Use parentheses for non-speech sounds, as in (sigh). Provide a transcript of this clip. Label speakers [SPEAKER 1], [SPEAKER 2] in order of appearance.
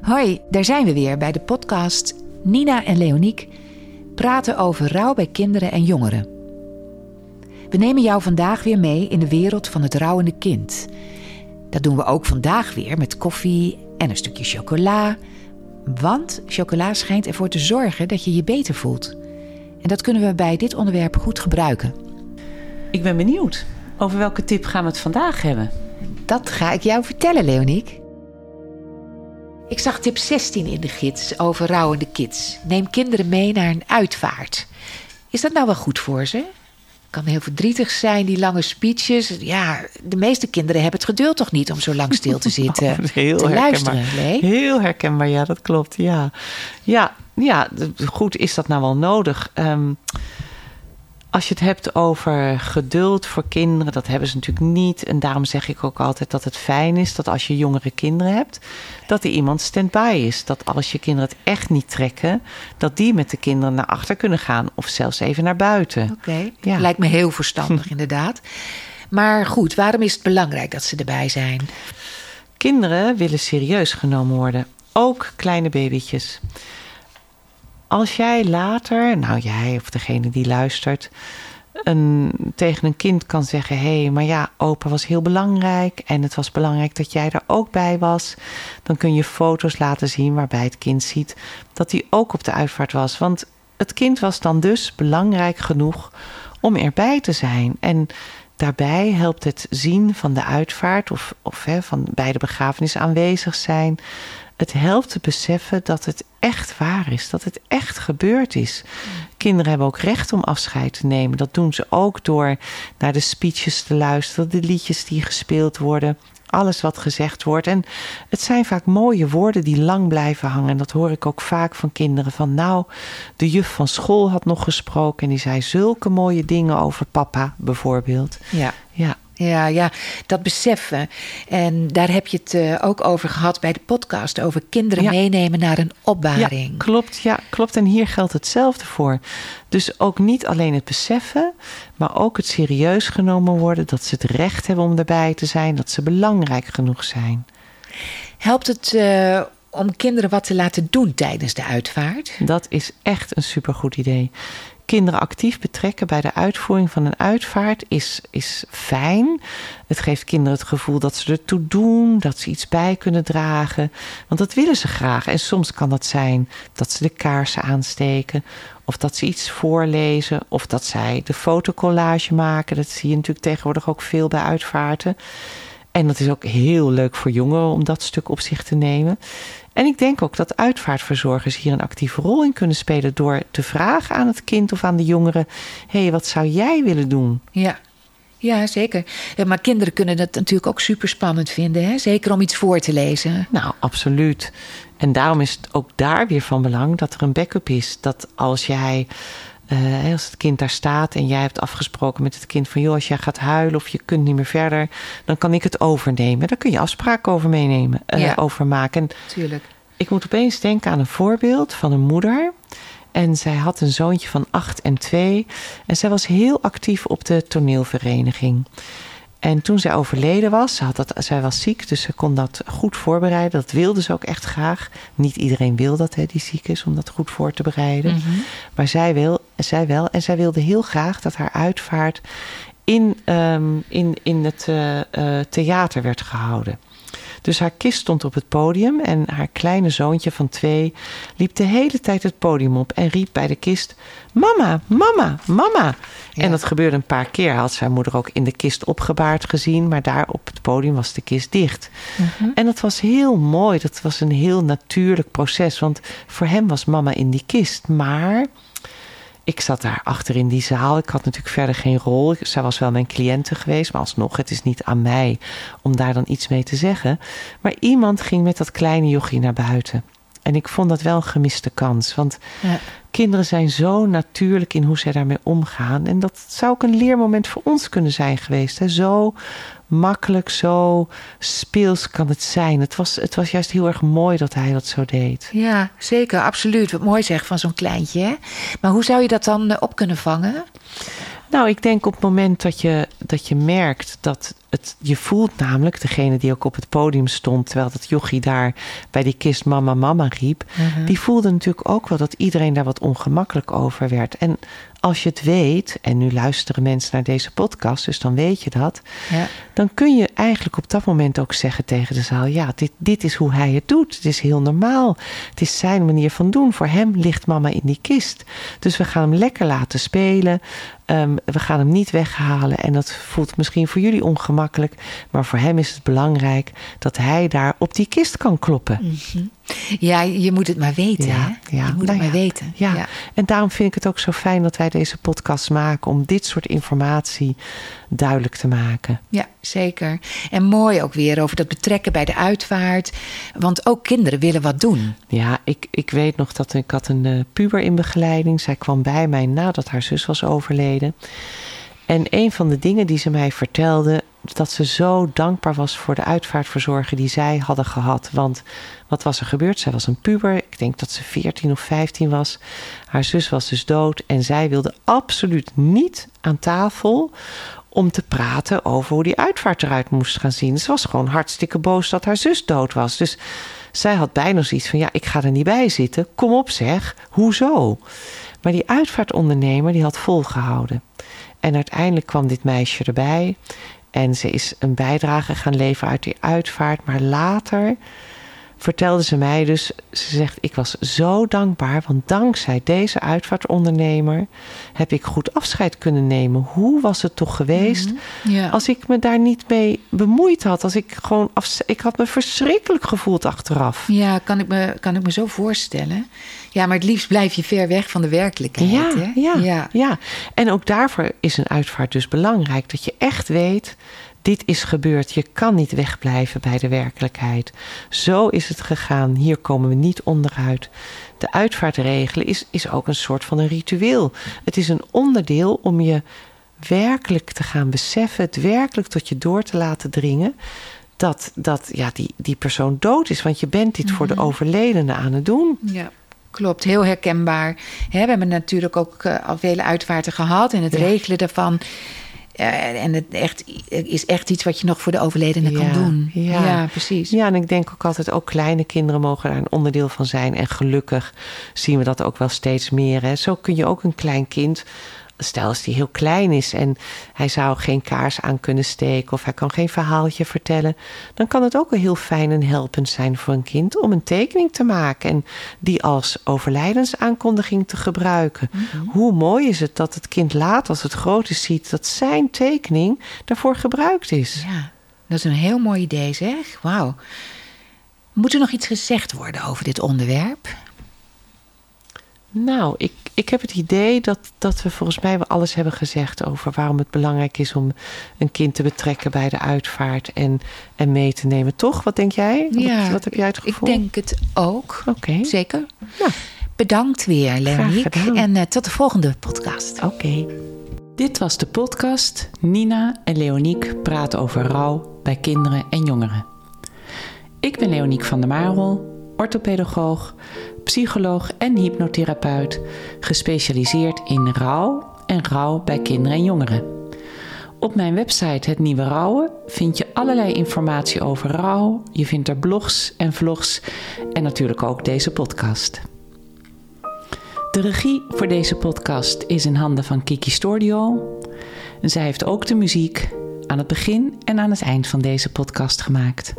[SPEAKER 1] Hoi, daar zijn we weer bij de podcast Nina en Leoniek praten over rouw bij kinderen en jongeren. We nemen jou vandaag weer mee in de wereld van het rouwende kind. Dat doen we ook vandaag weer met koffie en een stukje chocola. Want chocola schijnt ervoor te zorgen dat je je beter voelt. En dat kunnen we bij dit onderwerp goed gebruiken.
[SPEAKER 2] Ik ben benieuwd. Over welke tip gaan we het vandaag hebben?
[SPEAKER 1] Dat ga ik jou vertellen, Leoniek. Ik zag tip 16 in de gids over rouwende kids. Neem kinderen mee naar een uitvaart. Is dat nou wel goed voor ze? Kan heel verdrietig zijn, die lange speeches. Ja, de meeste kinderen hebben het geduld toch niet om zo lang stil te (laughs) zitten.
[SPEAKER 2] Oh, heel
[SPEAKER 1] te
[SPEAKER 2] herkenbaar.
[SPEAKER 1] luisteren?
[SPEAKER 2] Heel herkenbaar, ja, dat klopt. Ja, ja, ja goed, is dat nou wel nodig? Ehm, als je het hebt over geduld voor kinderen, dat hebben ze natuurlijk niet. En daarom zeg ik ook altijd dat het fijn is dat als je jongere kinderen hebt, dat er iemand stand-by is. Dat als je kinderen het echt niet trekken, dat die met de kinderen naar achter kunnen gaan of zelfs even naar buiten.
[SPEAKER 1] Oké,
[SPEAKER 2] Ja.
[SPEAKER 1] lijkt me heel verstandig (laughs) inderdaad. Maar goed, waarom is het belangrijk dat ze erbij zijn?
[SPEAKER 2] Kinderen willen serieus genomen worden, ook kleine babytjes. Als jij later, nou jij of degene die luistert, een, tegen een kind kan zeggen: hé, hey, maar ja, opa was heel belangrijk en het was belangrijk dat jij er ook bij was, dan kun je foto's laten zien waarbij het kind ziet dat hij ook op de uitvaart was. Want het kind was dan dus belangrijk genoeg om erbij te zijn. En daarbij helpt het zien van de uitvaart of, of hè, van bij de begrafenis aanwezig zijn. Het helpt te beseffen dat het echt waar is, dat het echt gebeurd is. Kinderen hebben ook recht om afscheid te nemen. Dat doen ze ook door naar de speeches te luisteren, de liedjes die gespeeld worden, alles wat gezegd wordt. En het zijn vaak mooie woorden die lang blijven hangen. En dat hoor ik ook vaak van kinderen. Van nou, de juf van school had nog gesproken en die zei zulke mooie dingen over papa bijvoorbeeld.
[SPEAKER 1] Ja.
[SPEAKER 2] Ja,
[SPEAKER 1] Ja, ja, dat beseffen. En daar heb je het eh, ook over gehad bij de podcast. Over kinderen
[SPEAKER 2] Ja.
[SPEAKER 1] meenemen naar een
[SPEAKER 2] ja
[SPEAKER 1] opbaring.
[SPEAKER 2] klopt. Ja, klopt. En hier geldt hetzelfde voor. Dus ook niet alleen het beseffen, maar ook het serieus genomen worden. Dat ze het recht hebben om erbij te zijn. Dat ze belangrijk genoeg zijn.
[SPEAKER 1] Helpt het eh, om kinderen wat te laten doen tijdens de uitvaart?
[SPEAKER 2] Dat is echt een supergoed idee. Kinderen actief betrekken bij de uitvoering van een uitvaart is, is fijn. Het geeft kinderen het gevoel dat ze ertoe doen, dat ze iets bij kunnen dragen. Want dat willen ze graag. En soms kan dat zijn dat ze de kaarsen aansteken, of dat ze iets voorlezen, of dat zij de fotocollage maken. Dat zie je natuurlijk tegenwoordig ook veel bij uitvaarten. En dat is ook heel leuk voor jongeren om dat stuk op zich te nemen. En ik denk ook dat uitvaartverzorgers hier een actieve rol in kunnen spelen door te vragen aan het kind of aan de jongeren: hé, hey, wat zou jij willen doen?
[SPEAKER 1] Ja. Ja, zeker. Ja, maar kinderen kunnen het natuurlijk ook super spannend vinden. Hè? Zeker om iets voor te lezen.
[SPEAKER 2] Nou, absoluut. En daarom is het ook daar weer van belang dat er een backup is. Dat als jij, eh, als het kind daar staat en jij hebt afgesproken met het kind van joh, als jij gaat huilen of je kunt niet meer verder, dan kan ik het overnemen. Daar kun je afspraken over meenemen, eh,
[SPEAKER 1] Ja.
[SPEAKER 2] over maken. En
[SPEAKER 1] Tuurlijk.
[SPEAKER 2] Ik moet opeens denken aan een voorbeeld van een moeder. En zij had een zoontje van acht en twee. En zij was heel actief op de toneelvereniging. En toen zij overleden was, ze had dat, zij was ziek, dus ze kon dat goed voorbereiden. Dat wilde ze ook echt graag. Niet iedereen wil dat, hè, die ziek is, om dat goed voor te bereiden.
[SPEAKER 1] Mhm.
[SPEAKER 2] Maar zij, wil, zij wel. En zij wilde heel graag dat haar uitvaart in, ehm, in, in het eh, eh, theater werd gehouden. Dus haar kist stond op het podium en haar kleine zoontje van twee liep de hele tijd het podium op en riep bij de kist: Mama, mama, mama.
[SPEAKER 1] Ja.
[SPEAKER 2] En dat gebeurde een paar keer. Had zijn moeder ook in de kist opgebaard gezien, maar daar op het podium was de kist dicht.
[SPEAKER 1] Mhm.
[SPEAKER 2] En dat was heel mooi. Dat was een heel natuurlijk proces, want voor hem was mama in die kist. Maar ik zat daar achter in die zaal. Ik had natuurlijk verder geen rol. Zij was wel mijn cliënte geweest, maar alsnog, het is niet aan mij om daar dan iets mee te zeggen. Maar iemand ging met dat kleine jochie naar buiten. En ik vond dat wel een gemiste kans. Want
[SPEAKER 1] Ja.
[SPEAKER 2] kinderen zijn zo natuurlijk in hoe zij daarmee omgaan. En dat zou ook een leermoment voor ons kunnen zijn geweest. Hè? Zo makkelijk, zo speels kan het zijn. Het was, het was juist heel erg mooi dat hij dat zo deed.
[SPEAKER 1] Ja, zeker, absoluut. Wat mooi zeg van zo'n kleintje. Hè? Maar hoe zou je dat dan eh, op kunnen vangen?
[SPEAKER 2] Nou, ik denk op het moment dat je, dat je merkt dat het, je voelt namelijk, degene die ook op het podium stond, terwijl dat jochie daar bij die kist mama mama riep,
[SPEAKER 1] Mhm.
[SPEAKER 2] die voelde natuurlijk ook wel dat iedereen daar wat ongemakkelijk over werd. En als je het weet, en nu luisteren mensen naar deze podcast, dus dan weet je dat,
[SPEAKER 1] Ja.
[SPEAKER 2] dan kun je eigenlijk op dat moment ook zeggen tegen de zaal: ja, dit, dit is hoe hij het doet. Het is heel normaal. Het is zijn manier van doen. Voor hem ligt mama in die kist. Dus we gaan hem lekker laten spelen. Ehm, we gaan hem niet weghalen. En dat voelt misschien voor jullie ongemakkelijk. Maar voor hem is het belangrijk dat hij daar op die kist kan kloppen.
[SPEAKER 1] Mhm. Ja, je moet het maar weten,
[SPEAKER 2] Ja,
[SPEAKER 1] hè?
[SPEAKER 2] ja.
[SPEAKER 1] Je moet
[SPEAKER 2] Nou
[SPEAKER 1] het maar
[SPEAKER 2] ja.
[SPEAKER 1] weten.
[SPEAKER 2] Ja.
[SPEAKER 1] ja.
[SPEAKER 2] En daarom vind ik het ook zo fijn dat wij deze podcast maken. Om dit soort informatie duidelijk te maken.
[SPEAKER 1] Ja, zeker. En mooi ook weer over dat betrekken bij de uitvaart. Want ook kinderen willen wat doen.
[SPEAKER 2] Ja, ik, ik weet nog dat ik had een eh, puber in begeleiding. Zij kwam bij mij nadat haar zus was overleden. En een van de dingen die ze mij vertelde, dat ze zo dankbaar was voor de uitvaartverzorger die zij hadden gehad. Want wat was er gebeurd? Zij was een puber. Ik denk dat ze 14 of 15 was. Haar zus was dus dood. En zij wilde absoluut niet aan tafel om te praten over hoe die uitvaart eruit moest gaan zien. Ze was gewoon hartstikke boos dat haar zus dood was. Dus zij had bijna zoiets van: ja, ik ga er niet bij zitten. Kom op, zeg. Hoezo? Maar die uitvaartondernemer die had volgehouden. En uiteindelijk kwam dit meisje erbij. En ze is een bijdrage gaan leveren uit die uitvaart. Maar later vertelde ze mij dus, ze zegt, ik was zo dankbaar, want dankzij deze uitvaartondernemer heb ik goed afscheid kunnen nemen. Hoe was het toch geweest
[SPEAKER 1] Ja.
[SPEAKER 2] als ik me daar niet mee bemoeid had? Als ik gewoon, af, ik had me verschrikkelijk gevoeld achteraf.
[SPEAKER 1] Ja, kan ik, me, kan ik me zo voorstellen. Ja, maar het liefst blijf je ver weg van de werkelijkheid.
[SPEAKER 2] Ja,
[SPEAKER 1] hè?
[SPEAKER 2] ja,
[SPEAKER 1] ja.
[SPEAKER 2] ja. En ook daarvoor is een uitvaart dus belangrijk. Dat je echt weet, dit is gebeurd. Je kan niet wegblijven bij de werkelijkheid. Zo is het gegaan. Hier komen we niet onderuit. De uitvaart regelen is, is ook een soort van een ritueel. Het is een onderdeel om je werkelijk te gaan beseffen. Het werkelijk tot je door te laten dringen. Dat, dat ja, die, die persoon dood is. Want je bent dit voor de overledene aan het doen.
[SPEAKER 1] Ja, klopt. Heel herkenbaar. We hebben natuurlijk ook eh, al vele uitvaarten gehad en het
[SPEAKER 2] Ja.
[SPEAKER 1] regelen daarvan. En het echt, is echt iets wat je nog voor de overledene
[SPEAKER 2] Ja,
[SPEAKER 1] kan doen.
[SPEAKER 2] ja.
[SPEAKER 1] precies.
[SPEAKER 2] Ja, en ik denk ook altijd, ook kleine kinderen mogen daar een onderdeel van zijn. En gelukkig zien we dat ook wel steeds meer. Hè. Zo kun je ook een klein kind, stel als die heel klein is en hij zou geen kaars aan kunnen steken of hij kan geen verhaaltje vertellen, dan kan het ook wel heel fijn en helpend zijn voor een kind om een tekening te maken en die als overlijdensaankondiging te gebruiken. Hoe mooi is het dat het kind laat als het groot is ziet dat zijn tekening daarvoor gebruikt is.
[SPEAKER 1] Ja, dat is een heel mooi idee, zeg. Wauw. Moet er nog iets gezegd worden over dit onderwerp?
[SPEAKER 2] Nou, ik, ik heb het idee dat, dat we volgens mij wel alles hebben gezegd over waarom het belangrijk is om een kind te betrekken bij de uitvaart en, en mee te nemen. Toch? Wat denk jij? wat, wat heb jij het
[SPEAKER 1] ik denk het ook.
[SPEAKER 2] Oké.
[SPEAKER 1] Zeker.
[SPEAKER 2] Ja.
[SPEAKER 1] Bedankt weer, Leoniek.
[SPEAKER 2] gedaan.
[SPEAKER 1] En eh, tot de volgende podcast.
[SPEAKER 2] Oké.
[SPEAKER 3] Dit was de podcast Nina en Leoniek praten over rouw bij kinderen en jongeren. Ik ben Leoniek van der Marel, orthopedagoog, psycholoog en hypnotherapeut, gespecialiseerd in rouw en rouw bij kinderen en jongeren. Op mijn website Het Nieuwe Rouwen vind je allerlei informatie over rouw. Je vindt er blogs en vlogs en natuurlijk ook deze podcast. De regie voor deze podcast is in handen van Kiki Stordio. Zij heeft ook de muziek aan het begin en aan het eind van deze podcast gemaakt.